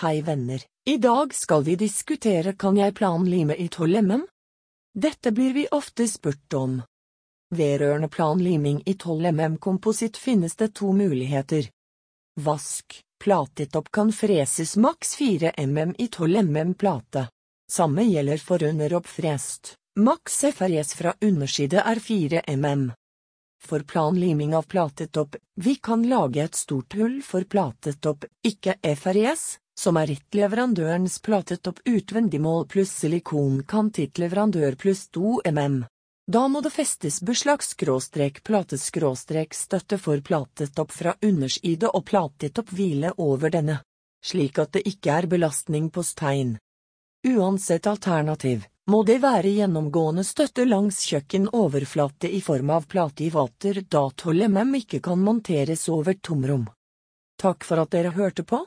Hei venner, i dag skal vi diskutere kan jeg planlime i 12 mm? Dette blir vi ofte spurt om. Vedrørende planliming i 12 mm kompositt finnes det to muligheter. Vask, platetopp kan freses maks 4 mm i 12 mm plate. Samme gjelder for underoppfrest, maks FRS fra underside er 4 mm. For planliming av platetopp, vi kan lage et stort hull for platetopp, ikke FRS, som er ritt-leverandørens platetopp utvendig mål pluss silikonkant leverandør pluss 2 mm. Da må det festes beslag skråstrek plate skråstrek støtte for platetopp fra underside og platetopp hvile over denne, slik at det ikke er belastning på stein. Uansett alternativ, må det være gjennomgående støtte langs kjøkkenoverflate i form av plate i vater da 12 mm ikke kan monteres over tomrom. Takk for at dere hørte på.